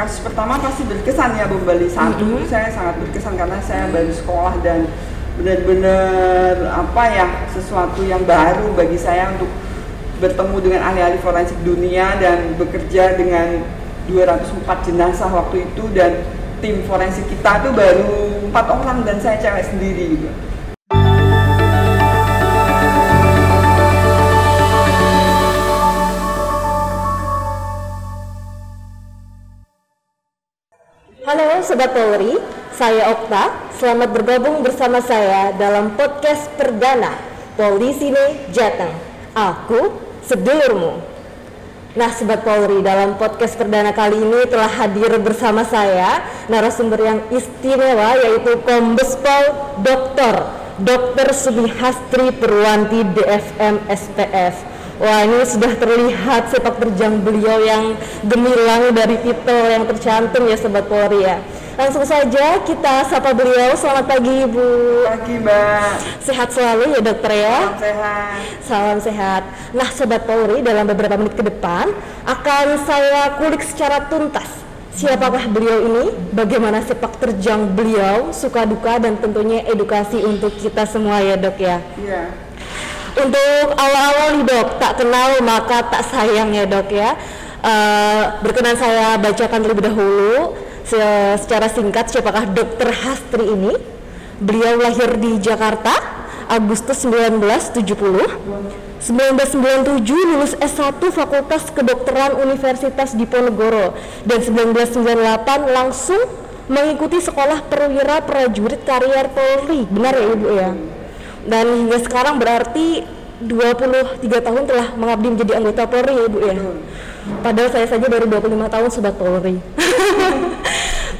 kasus pertama pasti berkesan ya Bom Bali satu Mhm. saya sangat berkesan karena saya baru sekolah dan benar-benar apa ya sesuatu yang baru bagi saya untuk bertemu dengan ahli-ahli forensik dunia dan bekerja dengan 204 jenazah waktu itu dan tim forensik kita tuh baru empat orang dan saya cewek sendiri gitu. Sobat Polri, saya Okta. Selamat bergabung bersama saya dalam podcast perdana Polri Sini Jateng. Aku sedulurmu. Nah Sobat Polri, dalam podcast perdana kali ini telah hadir bersama saya narasumber yang istimewa yaitu Kombes Pol Dr. Dr. Subihastri Purwanti DFM SPF. Wah ini sudah terlihat sepak terjang beliau yang gemilang dari titel yang tercantum ya Sobat Polri ya. Langsung saja kita sapa beliau. Selamat pagi Ibu. Pagi Mbak, Sehat selalu ya dokter ya. salam sehat. Salam sehat. Nah, Sobat Polri, dalam beberapa menit ke depan akan saya kulik secara tuntas siapakah beliau ini, bagaimana sepak terjang beliau, suka duka dan tentunya edukasi untuk kita semua ya dok ya. Iya. Untuk awal-awal nih dok, tak kenal maka tak sayang ya dok ya. Eh, berkenan saya bacakan terlebih dahulu se- secara singkat siapakah dokter Hastri ini. Beliau lahir di Jakarta Agustus 1970. 1997 lulus S1 Fakultas Kedokteran Universitas Diponegoro dan 1998 langsung mengikuti sekolah perwira prajurit karier Polri. Benar ya Ibu ya? Dan hingga sekarang berarti 23 tahun telah mengabdi menjadi anggota Polri ya Ibu ya. Padahal saya saja baru 25 tahun sobat Polri.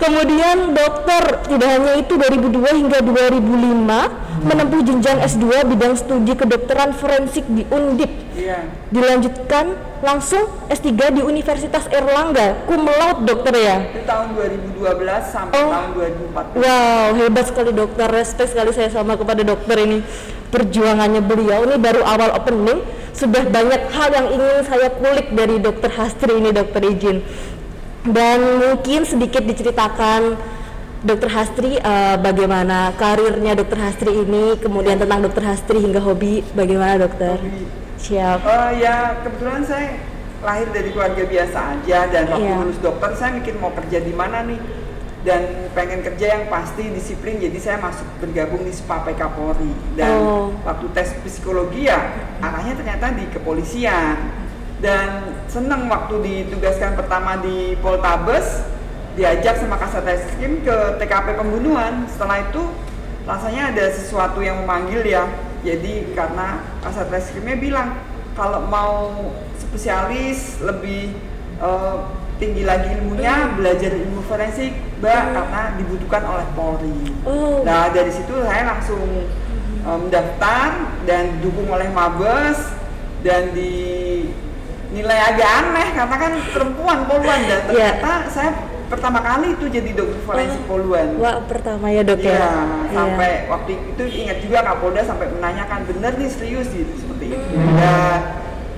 Kemudian dokter tidak hanya itu 2002 hingga 2005 menempuh jenjang S2 bidang studi kedokteran forensik di Undip. Iya. Dilanjutkan langsung S3 di Universitas Erlangga, cum laude dokter ya. Itu tahun 2012 sampai Oh. tahun 2014. Wow, hebat sekali dokter. Respect sekali saya sama kepada dokter ini. Perjuangannya beliau ini baru awal opening, sudah banyak hal yang ingin saya kulik dari dokter Hastri ini, dokter izin. Dan mungkin sedikit diceritakan dokter Hastri eh, bagaimana karirnya dokter Hastri ini, kemudian tentang dokter Hastri hingga hobi, bagaimana dokter? Hobi. Siap. Oh ya, kebetulan saya lahir dari keluarga biasa aja dan waktu Iya. lulus dokter saya mikir mau kerja di mana nih dan pengen kerja yang pasti disiplin jadi saya masuk bergabung di SPA PK Polri dan Oh. waktu tes psikologi ya arahnya ternyata di kepolisian dan seneng waktu ditugaskan pertama di Poltabes diajak sama Kasat Reskrim ke TKP pembunuhan. Setelah itu rasanya ada sesuatu yang memanggil ya. Jadi karena Kasat Reskrimnya bilang kalau mau spesialis lebih eh, tinggi lagi ilmunya belajar ilmu forensik mbak karena dibutuhkan oleh Polri. Oh. nah dari situ saya langsung mendaftar dan didukung oleh Mabes. Dan dinilai agak aneh karena kan perempuan poluan dan Iya. ternyata saya pertama kali itu jadi dokter forensik poluan Wah, pertama ya, Dok ya. Iya. sampai waktu itu ingat juga Kapolda sampai menanyakan bener nih serius gitu seperti itu. Hmm. Dan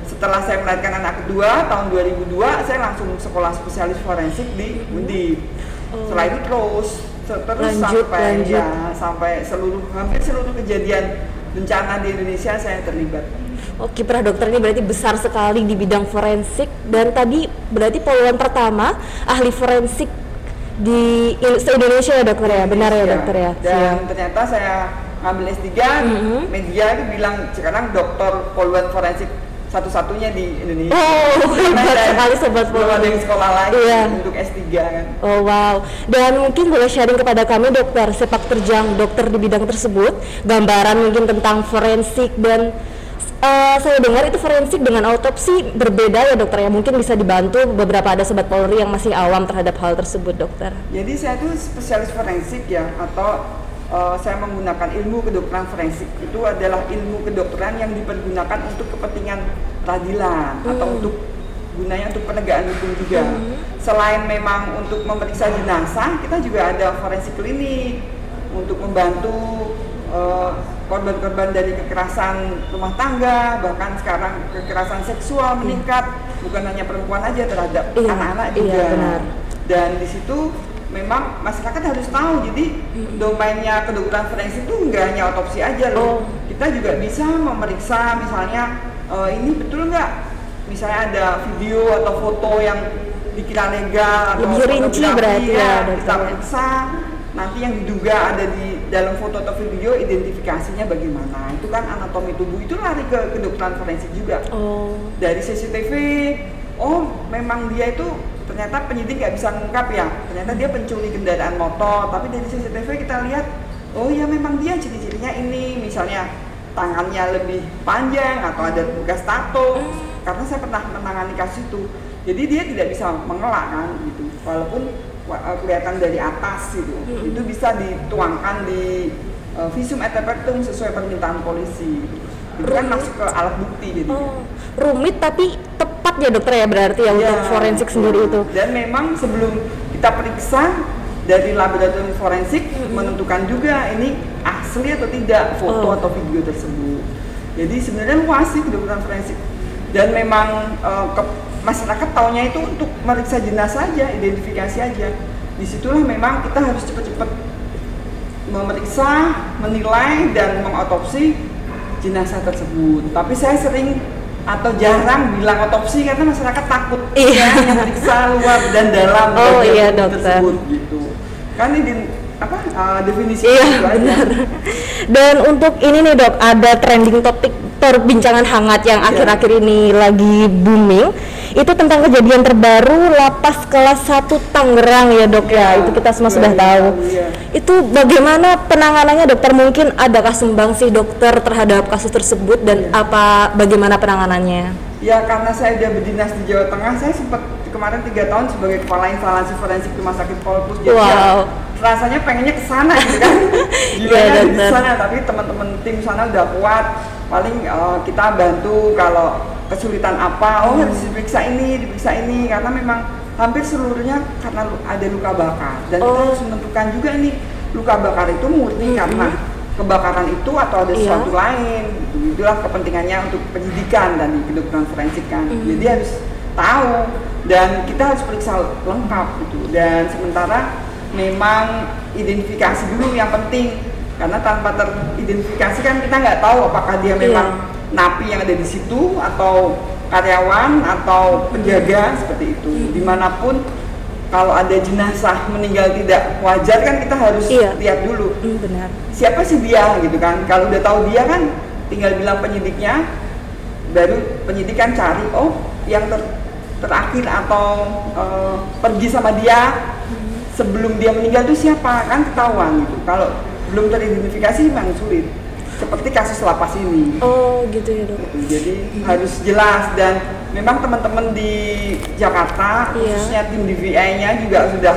setelah saya melahirkan anak kedua tahun 2002, saya langsung sekolah spesialis forensik di Undip. Oh. Setelah itu terus terus Lanjut, sampai lanjut. ya sampai seluruh hampir seluruh kejadian bencana di Indonesia saya terlibat. Oh, kiprah dokter ini berarti besar sekali di bidang forensik dan tadi berarti poluan pertama ahli forensik di in- se-Indonesia ya dokter ya, benar ya Iya. dokter ya. Dan Siap. ternyata saya ngambil S3, Mhm. media itu bilang sekarang dokter poluan forensik satu-satunya di Indonesia. Oh, hebat sekali sobat belum ada yang Polri. sekolah lagi Iya. untuk S3 kan. Oh wow, dan mungkin boleh sharing kepada kami dokter sepak terjang dokter di bidang tersebut, gambaran mungkin tentang forensik dan eh, saya dengar itu forensik dengan autopsi berbeda ya dokter ya, mungkin bisa dibantu beberapa ada sobat Polri yang masih awam terhadap hal tersebut dokter. Jadi saya tuh spesialis forensik ya atau uh, saya menggunakan ilmu kedokteran forensik itu adalah ilmu kedokteran yang dipergunakan untuk kepentingan peradilan atau Hmm. untuk gunanya untuk penegakan hukum juga. Selain memang untuk memeriksa jenazah, kita juga ada forensik klinik untuk membantu uh, korban-korban dari kekerasan rumah tangga, bahkan sekarang kekerasan seksual meningkat, bukan hanya perempuan aja terhadap Iya, anak-anak iya, juga. benar. dan di situ memang masyarakat harus tahu jadi domainnya kedokteran forensik itu nggak hanya otopsi aja loh Oh. kita juga bisa memeriksa misalnya eh, ini betul nggak misalnya ada video atau foto yang dikira legal atau Lebih rinci berarti ya, dokter. kita periksa nanti yang diduga ada di dalam foto atau video identifikasinya bagaimana? Itu kan anatomi tubuh itu lari ke kedokteran forensik juga. Oh. dari CCTV oh memang dia itu ternyata penyidik nggak bisa mengungkap ya. Ternyata dia pencuri kendaraan motor. Tapi dari CCTV kita lihat oh ya memang dia ciri-cirinya ini. Misalnya tangannya lebih panjang atau ada bekas tato. Karena saya pernah menangani kasus itu. Jadi dia tidak bisa mengelak kan gitu. Walaupun wa- kelihatan dari atas gitu itu bisa dituangkan di eh, visum et repertum sesuai permintaan polisi gitu. itu kan masuk ke alat bukti jadi Oh, rumit tapi tepat ya dokter ya berarti ya untuk Ya, forensik betul. sendiri itu. Dan memang sebelum kita periksa dari laboratorium forensik menentukan juga ini asli atau tidak foto Oh. atau video tersebut. Jadi sebenarnya luas sih kedokteran forensik. Dan memang eh, ke- masyarakat taunya itu untuk meriksa jenazah aja, identifikasi aja. Di situlah memang kita harus cepat-cepat memeriksa, menilai dan mengotopsi jenazah tersebut. Tapi saya sering atau jarang bilang otopsi karena masyarakat takut Iya. ya hanya periksa luar dan dalam Oh, iya, dokter. tersebut gitu. Kan ini apa uh, definisi Iya benar. Dan untuk ini nih dok, ada trending topik perbincangan hangat yang Iya. akhir-akhir ini lagi booming. Itu tentang kejadian terbaru lapas kelas 1 Tangerang ya dok ya. Iya, Itu kita semua sudah baru tahu. iya. Itu bagaimana penanganannya dokter? Mungkin adakah sih dokter terhadap kasus tersebut dan Iya. apa bagaimana penanganannya? Ya karena saya udah berdinas di Jawa Tengah, saya sempat kemarin tiga tahun sebagai kepala instalasi forensik rumah sakit Polpus. Jadi Wow. ya, rasanya pengennya ke sana gitu kan. Iya, Gimana di sana, tapi teman-teman tim sana udah kuat. Paling eh, kita bantu kalau kesulitan apa, oh harus diperiksa ini, diperiksa ini karena memang hampir seluruhnya karena ada luka bakar dan kita Oh. harus menentukan juga nih luka bakar itu murni karena kebakaran itu atau ada Iya. sesuatu lain itulah kepentingannya untuk penyidikan dan di kedokteran forensik kan jadi harus tahu dan kita harus periksa lengkap gitu. Dan sementara memang identifikasi dulu yang penting. Karena tanpa teridentifikasi kan kita nggak tahu apakah dia memang napi yang ada di situ atau karyawan atau penjaga seperti itu. Di mana pun kalau ada jenazah meninggal tidak wajar kan kita harus Iya. lihat dulu. Hmm, benar. siapa sih dia gitu kan? Kalau udah tahu dia kan tinggal bilang penyidiknya baru penyidik kan cari oh yang ter- terakhir atau eh, pergi sama dia sebelum dia meninggal itu siapa kan ketahuan gitu kalau belum teridentifikasi memang sulit seperti kasus lapas ini Oh gitu ya dok. jadi harus jelas dan memang teman-teman di Jakarta Iya. khususnya tim DVI-nya juga sudah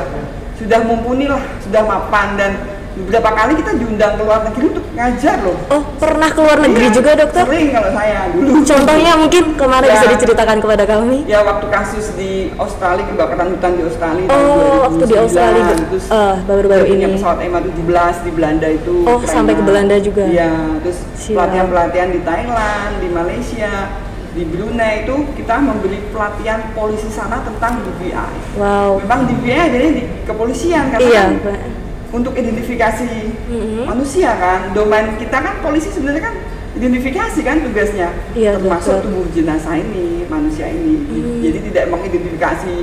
sudah mumpuni lah sudah mapan dan beberapa kali kita diundang ke luar negeri untuk ngajar loh Oh pernah ke luar negeri Iya, juga dokter? sering kalau saya dulu Contohnya mungkin kemarin Ya. bisa diceritakan kepada kami. ya waktu kasus di Australia kebakaran hutan di Australia Oh, waktu di Australia, terus eh, baru-baru ini. pesawat MH17 di Belanda itu Oh, keren sampai ke. Belanda juga. iya terus pelatihan-pelatihan di Thailand di Malaysia di Brunei itu kita memberi pelatihan polisi sana tentang DVI Wow. memang DVI adanya di kepolisian karena Iya. kan. Untuk identifikasi Mhm. manusia kan domain kita kan polisi sebenarnya kan identifikasi kan tugasnya Iya, termasuk betul. tubuh jenazah ini manusia ini Hmm. jadi tidak mengidentifikasi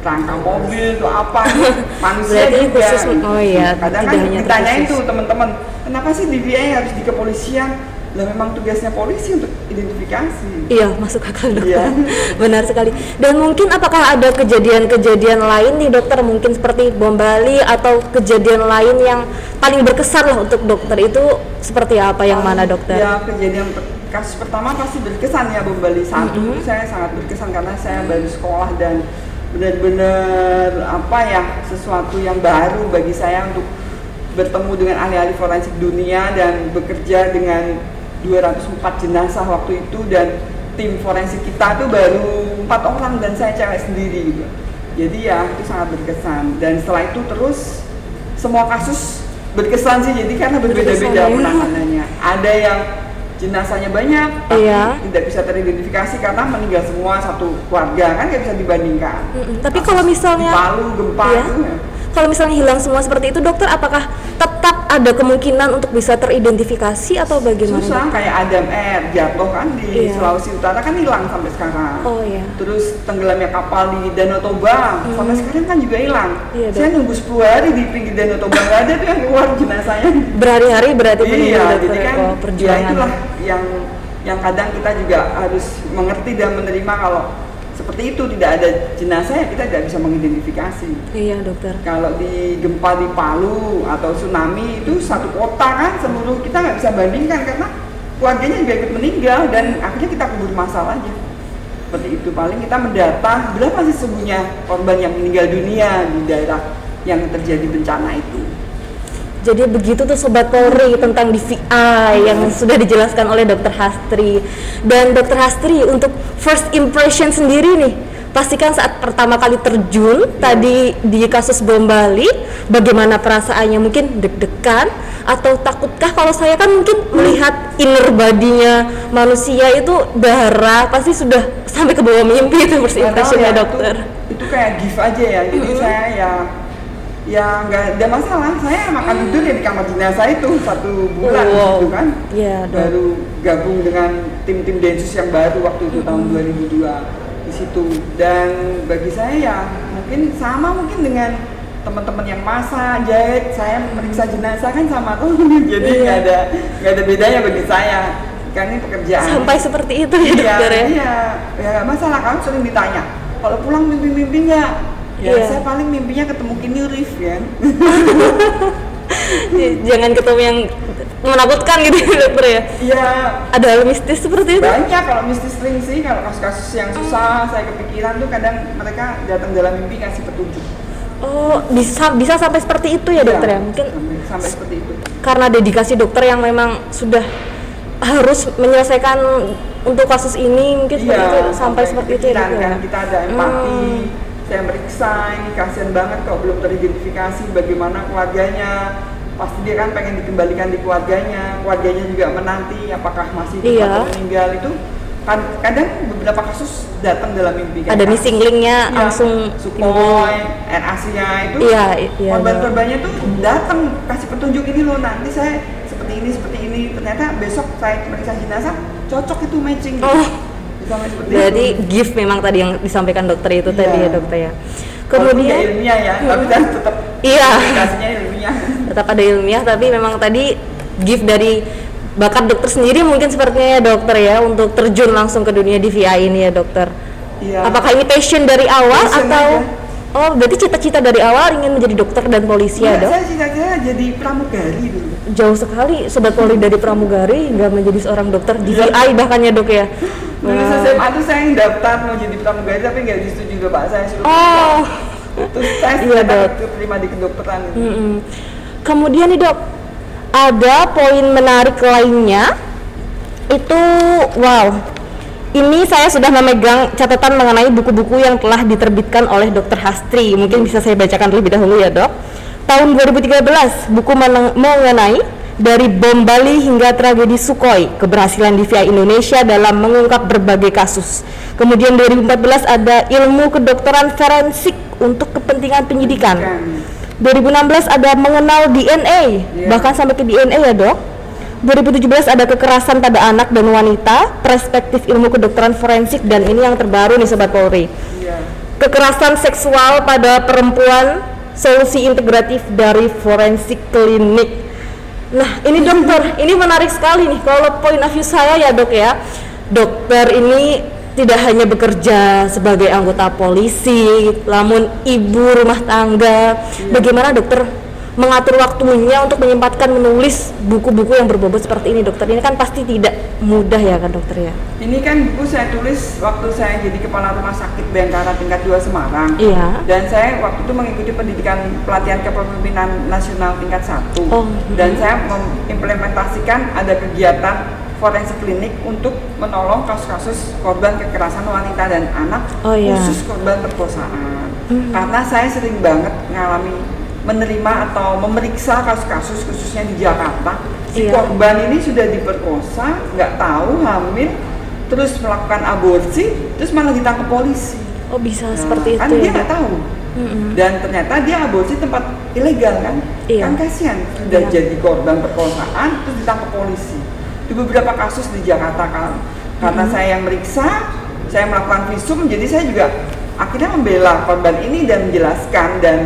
rangka mobil atau apa manusia Berarti juga khusus- gitu. oh iya, kadang kan terkhusus. tuh teman-teman kenapa sih DVI harus di kepolisian lah memang tugasnya polisi untuk identifikasi Iya, masuk akal dokter. Iya. Benar sekali. Dan mungkin apakah ada kejadian-kejadian lain nih dokter mungkin seperti bom Bali atau kejadian lain yang paling berkesan lah untuk dokter itu seperti apa yang mana dokter? Ya kejadian kasus pertama pasti berkesan ya Bom Bali satu Mhm. saya sangat berkesan karena saya baru sekolah dan benar-benar apa ya sesuatu yang baru bagi saya untuk bertemu dengan ahli-ahli forensik dunia dan bekerja dengan 204 jenazah waktu itu dan tim forensik kita tuh baru empat orang dan saya cewek sendiri gitu. Jadi ya itu sangat berkesan dan setelah itu terus semua kasus berkesan sih jadi karena berbeda-beda ya. penanganannya. Ada yang jenazahnya banyak tapi Iya. tidak bisa teridentifikasi karena meninggal semua satu keluarga kan nggak bisa dibandingkan Mm-mm. Tapi Kasus kalau misalnya Palu gempa Iya. itu ya. Kalau misalnya hilang semua seperti itu, dokter apakah tetap ada kemungkinan untuk bisa teridentifikasi atau bagaimana? susah kayak Adam Air jatuh kan di Iya. Sulawesi Utara kan hilang sampai sekarang Oh iya. terus tenggelamnya kapal di Danau Toba sampai sekarang kan juga hilang Iya, saya nunggu 10 hari di pinggir Danau Toba nggak ada tuh yang keluar jenazahnya Berhari-hari berarti iya jadi kan oh, ya perjuangan. itulah yang yang kadang kita juga harus mengerti dan menerima kalau seperti itu tidak ada jenazah ya kita tidak bisa mengidentifikasi. Iya dokter. kalau di gempa di Palu atau tsunami itu satu kota kan seluruh kita nggak bisa bandingkan karena keluarganya juga ikut meninggal dan akhirnya kita kubur masalah aja. Seperti itu paling kita mendata berapa sih sesungguhnya korban yang meninggal dunia di daerah yang terjadi bencana itu Jadi begitu tuh Sobat Polri tentang DVI yang sudah dijelaskan oleh Dokter Hastri. Dan Dokter Hastri untuk first impression sendiri nih, pastikan saat pertama kali terjun tadi di kasus bom Bali, bagaimana perasaannya? Mungkin deg-degan atau takutkah? Kalau saya kan mungkin melihat inner body-nya manusia itu darah pasti sudah sampai ke bawah mimpi itu first impression-nya ya, dokter. Itu, itu kayak gift aja ya. Jadi saya ya ya nggak ada masalah. Saya makan tidur ya di kamar jenazah itu satu bulan Wow. gitu kan. Dok. Baru gabung dengan tim-tim Densus yang baru waktu itu tahun 2002 di situ. Dan bagi saya ya mungkin sama mungkin dengan teman-teman yang masa jahit saya meriksa jenazah kan sama tuh jadi nggak ada nggak ada bedanya bagi saya karena ini pekerjaan Sampai seperti itu ya iya, dokter ya. Iya, ya nggak masalah kan sering ditanya. Kalau pulang mimpi-mimpi nggak? Ya Iya. saya paling mimpinya ketemu Kini Rif kan. jangan ketemu yang menakutkan gitu ya dokter ya Iya ada hal mistis seperti itu banyak kalau mistis sering sih kalau kasus-kasus yang susah saya kepikiran tuh kadang mereka datang dalam mimpi kasih petunjuk. oh bisa bisa sampai seperti itu ya dokter ya mungkin sampai, sampai seperti itu. karena dedikasi dokter yang memang sudah harus menyelesaikan untuk kasus ini mungkin seperti itu sampai seperti itu ya dokter kan ya? kita ada empati. Hmm. Saya meriksa ini kasihan banget kalau belum teridentifikasi bagaimana keluarganya. Pasti dia kan pengen dikembalikan di keluarganya, keluarganya juga menanti apakah masih hidup Iya. atau meninggal itu kan kadang beberapa kasus datang dalam mimpi kayak ada missing linknya Iya, langsung Sukhoi, Air Asia itu Iya, iya, korban-korbannya tuh datang kasih petunjuk ini loh nanti saya seperti ini seperti ini ternyata besok saya meriksa jenazah cocok itu matching gitu. Oh. Jadi gift memang tadi yang disampaikan dokter itu Iya. tadi ya dokter ya kemudian ilmiah ya tapi kan tetap Iya. ilmiah tetap ada ilmiah tapi memang tadi gift dari bakat dokter sendiri mungkin sepertinya ya dokter ya untuk terjun langsung ke dunia DVI ini ya dokter. Iya. Apakah ini passion dari awal Passion atau aja. Oh berarti cita-cita dari awal ingin menjadi dokter dan polisi ya Nggak, dok? saya cita-cita jadi pramugari dulu Jauh sekali sobat polri dari pramugari hingga menjadi seorang dokter DVI bahkan ya dok ya. Dulu Wah. SMA tuh saya yang daftar mau jadi pramugari tapi nggak disetujui bapak saya suruh Oh. terus saya Iya, Dok. terima di kedokteran itu. Mm-mm. Kemudian nih dok, ada poin menarik lainnya itu wow. Ini saya sudah memegang catatan mengenai buku-buku yang telah diterbitkan oleh Dr. Hastri. Mungkin bisa saya bacakan terlebih dahulu ya dok. Tahun 2013, buku mengenai dari bom Bali hingga tragedi Sukhoi, keberhasilan DVI Indonesia dalam mengungkap berbagai kasus. Kemudian 2014 ada ilmu kedokteran forensik untuk kepentingan penyidikan. Kan. 2016 ada mengenal DNA, Iya. bahkan sampai ke DNA ya dok. 2017 ada kekerasan pada anak dan wanita, perspektif ilmu kedokteran forensik dan ini yang terbaru nih sobat Polri. Iya. Kekerasan seksual pada perempuan, solusi integratif dari forensik klinik. Nah ini dokter, ini menarik sekali nih. Kalau point of view saya ya dok ya, dokter ini tidak hanya bekerja sebagai anggota polisi, namun ibu rumah tangga. Bagaimana dokter mengatur waktunya untuk menyempatkan menulis buku-buku yang berbobot seperti ini dokter? Ini kan pasti tidak mudah ya kan dokter ya? Ini kan buku saya tulis waktu saya jadi kepala rumah sakit Bayangkara tingkat 2 Semarang. Iya. Dan saya waktu itu mengikuti pendidikan pelatihan kepemimpinan nasional tingkat 1. Oh, Dan saya mengimplementasikan ada kegiatan forensik klinik untuk menolong kasus-kasus korban kekerasan wanita dan anak Oh, iya. khusus korban perkosaan. Karena saya sering banget ngalami menerima atau memeriksa kasus-kasus khususnya di Jakarta si Iya. korban ini sudah diperkosa nggak tahu hamil terus melakukan aborsi terus malah ditangkap polisi Oh bisa Nah, seperti kan itu dia ya nggak tahu Mm-mm. dan ternyata dia aborsi tempat ilegal kan Iya. kan kasihan sudah Iya. jadi korban perkosaan terus ditangkap polisi di beberapa kasus di Jakarta kan karena saya yang meriksa saya melakukan visum jadi saya juga akhirnya membela korban ini dan menjelaskan dan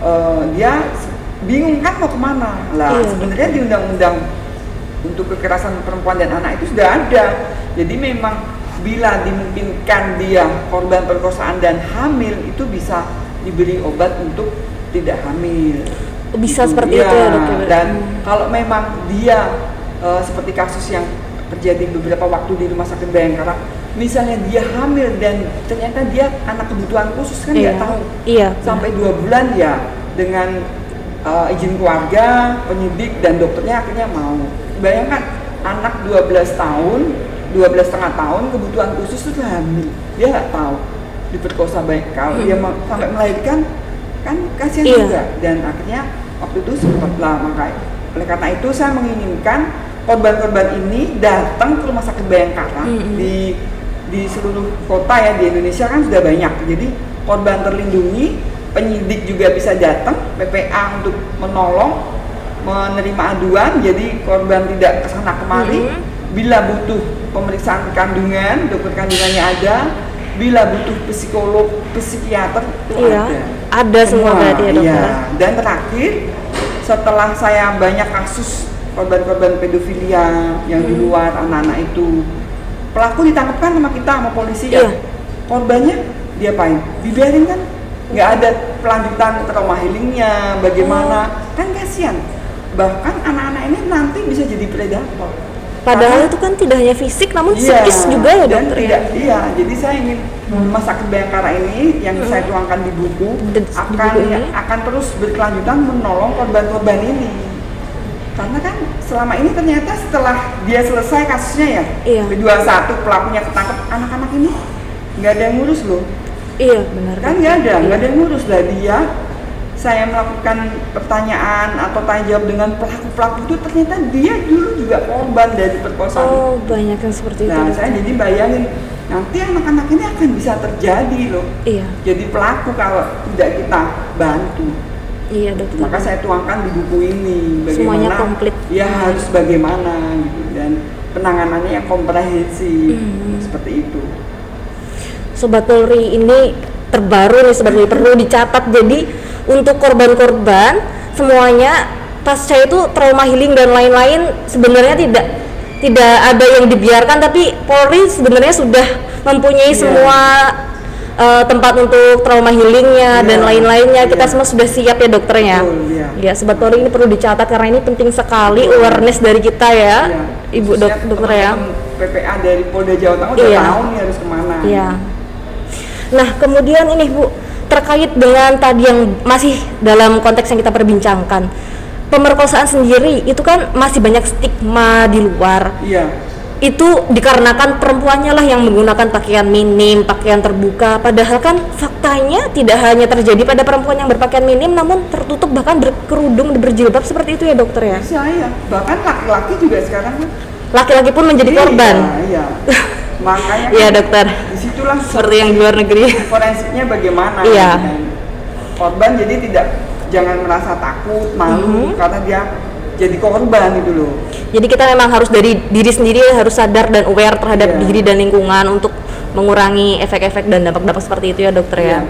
eh, dia bingung kan mau ke mana lah Iya. sebenarnya di undang-undang untuk kekerasan perempuan dan anak itu sudah ada jadi memang bila dimungkinkan dia korban perkosaan dan hamil itu bisa diberi obat untuk tidak hamil bisa Gitu, seperti iya. itu ya dok ya? Dan Hmm. kalau memang dia eh, seperti kasus yang terjadi beberapa waktu di rumah sakit Bayangkara, misalnya dia hamil dan ternyata dia anak kebutuhan khusus kan Iya. nggak tahu Iya. sampai dua bulan ya dengan eh, izin keluarga, penyidik dan dokternya akhirnya mau. Bayangkan anak 12 tahun, 12 setengah tahun kebutuhan khusus itu hamil, dia nggak tahu diperkosa baik kalau dia ma- sampai melahirkan kan kasihan Iya. juga dan akhirnya waktu itu sempat lah makanya oleh karena itu saya menginginkan korban-korban ini datang ke rumah sakit Bayangkara Mm-mm. di di seluruh kota ya di Indonesia kan sudah banyak jadi korban terlindungi penyidik juga bisa datang PPA untuk menolong menerima aduan jadi korban tidak ke sana kemari Mhm. bila butuh pemeriksaan kandungan dokter kandungannya ada bila butuh psikolog psikiater itu Iya. ada Ada semua berarti ya dokter? iya. dan terakhir setelah saya banyak kasus korban-korban pedofilia yang di Hmm. luar anak-anak itu pelaku ditangkap kan sama kita sama polisi Iya. ya korbannya diapain dibiarin kan nggak ada pelanjutan trauma healingnya bagaimana Oh. kan kasihan bahkan anak-anak ini nanti bisa jadi predator Padahal Karena- itu kan tidak hanya fisik namun Iya, psikis juga ya dan dokter ya? tidak, Iya, jadi saya ingin rumah sakit Bayangkara ini yang saya tuangkan di buku di akan buku ini? akan terus berkelanjutan menolong korban-korban ini. Karena kan selama ini ternyata setelah dia selesai kasusnya ya, Iya. P21 pelakunya ketangkep, anak-anak ini nggak ada yang ngurus loh. Iya benar. Kan nggak ada, nggak ada yang ngurus lah dia. Saya melakukan pertanyaan atau tanya jawab dengan pelaku-pelaku itu ternyata dia dulu juga korban dari perkosaan. Oh banyak yang seperti itu. Nah, saya jadi bayangin nanti anak-anak ini akan bisa terjadi loh. Iya, Jadi pelaku kalau tidak kita bantu. Iya dokter. Maka saya tuangkan di buku ini bagaimana Semuanya komplit. ya harus bagaimana gitu dan penanganannya yang komprehensif Hmm. seperti itu. Sobat Polri ini terbaru nih Sobat Polri perlu dicatat jadi untuk korban-korban semuanya pasca itu trauma healing dan lain-lain sebenarnya tidak tidak ada yang dibiarkan tapi Polri sebenarnya sudah mempunyai Iya. semua eh, tempat untuk trauma healingnya Iya, dan lain-lainnya kita iya. semua sudah siap ya dokternya Betul, iya. ya Sobat Polri ini perlu dicatat karena ini penting sekali awareness dari kita ya Iya. Ibu dok dokter ya PPA dari Polda Jawa Tengah udah Iya. tahu nih harus ke mana. Iya. Nah, kemudian ini Bu, terkait dengan tadi yang masih dalam konteks yang kita perbincangkan. Pemerkosaan sendiri itu kan masih banyak stigma di luar. Iya. Itu dikarenakan perempuannya lah yang menggunakan pakaian minim, pakaian terbuka. Padahal kan faktanya tidak hanya terjadi pada perempuan yang berpakaian minim namun tertutup bahkan berkerudung berjilbab seperti itu ya dokter ya. Bisa ya. Bahkan laki-laki juga sekarang kan Laki-laki pun menjadi Iya, korban. Iya. Makanya Iya, kan dokter. Di situlah Seperti yang di luar negeri. forensiknya bagaimana. Iya. Dan korban jadi tidak jangan merasa takut, malu Mhm. karena dia jadi korban itu loh. Jadi kita memang harus dari diri sendiri harus sadar dan aware terhadap Iya. diri dan lingkungan untuk mengurangi efek-efek dan dampak-dampak seperti itu ya dokter ya. Iya.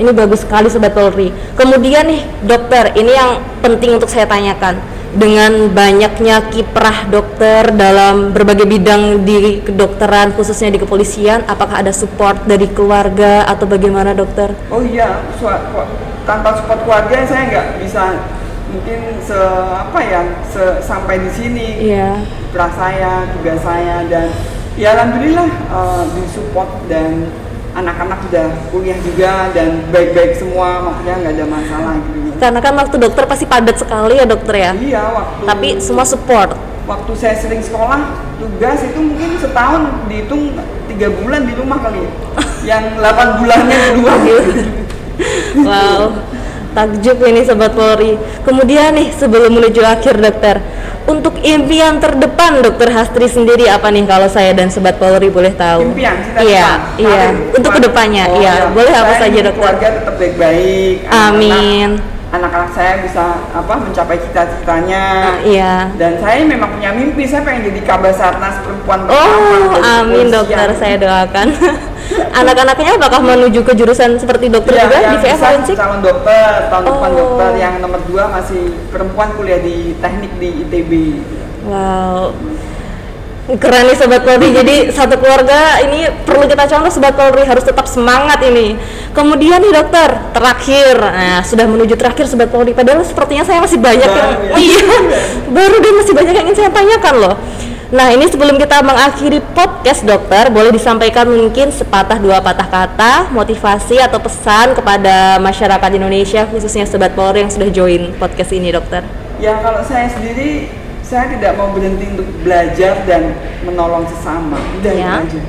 Ini bagus sekali sobat Polri. Kemudian nih dokter, ini yang penting untuk saya tanyakan. Dengan banyaknya kiprah dokter dalam berbagai bidang di kedokteran khususnya di kepolisian, apakah ada support dari keluarga atau bagaimana dokter? Oh iya, tanpa support keluarga saya nggak bisa mungkin se apa ya se, sampai di sini Iya. kiprah saya, tugas saya dan ya alhamdulillah eh, disupport dan anak-anak sudah kuliah juga dan baik-baik semua maksudnya nggak ada masalah gitu. Karena kan waktu dokter pasti padat sekali ya dokter ya. Iya waktu Tapi semua support. waktu saya sering sekolah tugas itu mungkin setahun dihitung tiga bulan di rumah kali ya. yang 8 bulannya di luar Wow. Takjub ini sobat Polri. Kemudian nih sebelum menuju akhir dokter, untuk impian terdepan dokter Hastri sendiri apa nih kalau saya dan sobat Polri boleh tahu? Impian, cita Iya, iya. Untuk ke depannya, Oh, iya. Boleh apa saja dokter? Keluarga tetap baik-baik. Amin. Anak-anak saya bisa apa mencapai cita-citanya. Ah, iya. Dan saya memang punya mimpi, saya pengen jadi kabasarnas perempuan pertama. Oh, amin dokter, saya doakan. Anak-anaknya apakah menuju ke jurusan seperti dokter Iya, juga yang di VF Forensik? calon dokter, tahun depan Oh. dokter. Yang nomor dua masih perempuan kuliah di teknik di ITB. Wow. Keren nih Sobat Polri, jadi satu keluarga ini perlu kita contoh Sobat Polri harus tetap semangat ini. Kemudian nih dokter, terakhir, nah sudah menuju terakhir Sobat Polri. Padahal sepertinya saya masih banyak yang, ya? iya, baru dan masih banyak yang ingin saya tanyakan loh. Nah ini sebelum kita mengakhiri podcast dokter, boleh disampaikan mungkin sepatah dua patah kata, motivasi atau pesan kepada masyarakat Indonesia khususnya Sobat Polri yang sudah join podcast ini dokter? Ya kalau saya sendiri saya tidak mau berhenti untuk belajar dan menolong sesama. Udah itu Ya. aja.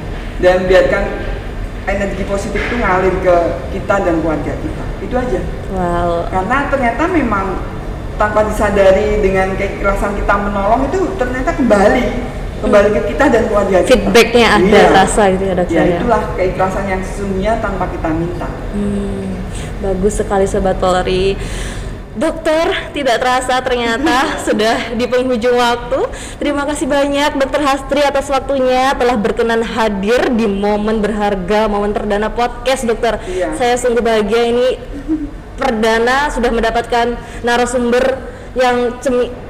Dan biarkan energi positif itu ngalir ke kita dan keluarga kita. Itu aja. Wow, Karena ternyata memang tanpa disadari dengan keikhlasan kita menolong itu ternyata kembali kembali ke kita dan keluarga kita. feedbacknya ada Iya. rasa gitu ya dokter Ya ya. itulah keikhlasan yang sesungguhnya tanpa kita minta. Hmm, bagus sekali sobat Polri. Dokter, tidak terasa ternyata sudah di penghujung waktu. Terima kasih banyak Dokter Hastri atas waktunya telah berkenan hadir di momen berharga, momen perdana podcast Dokter. Iya. Saya sungguh bahagia ini perdana sudah mendapatkan narasumber yang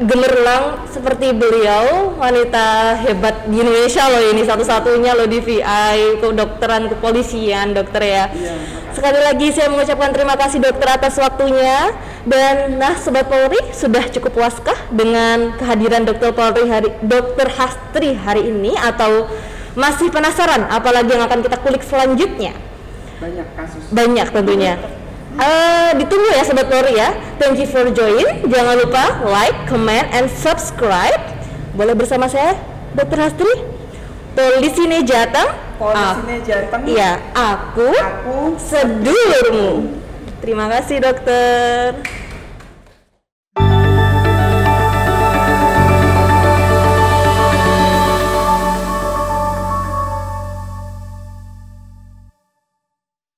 gemerlang seperti beliau wanita hebat di Indonesia loh ini satu-satunya loh di VI kedokteran kepolisian dokter ya Iya, sekali lagi saya mengucapkan terima kasih dokter atas waktunya dan nah sobat Polri sudah cukup puaskah dengan kehadiran dokter Polri hari dokter Hastri hari ini? Atau masih penasaran apalagi yang akan kita kulik selanjutnya? Banyak kasus. banyak tentunya. Eh, ditunggu ya sobat Polri ya. Thank you for join. Jangan lupa like comment and subscribe. Boleh bersama saya dokter Hastri? Polisi nih Jateng. Polisi ini Jateng. iya aku Aku sedulurmu terima kasih dokter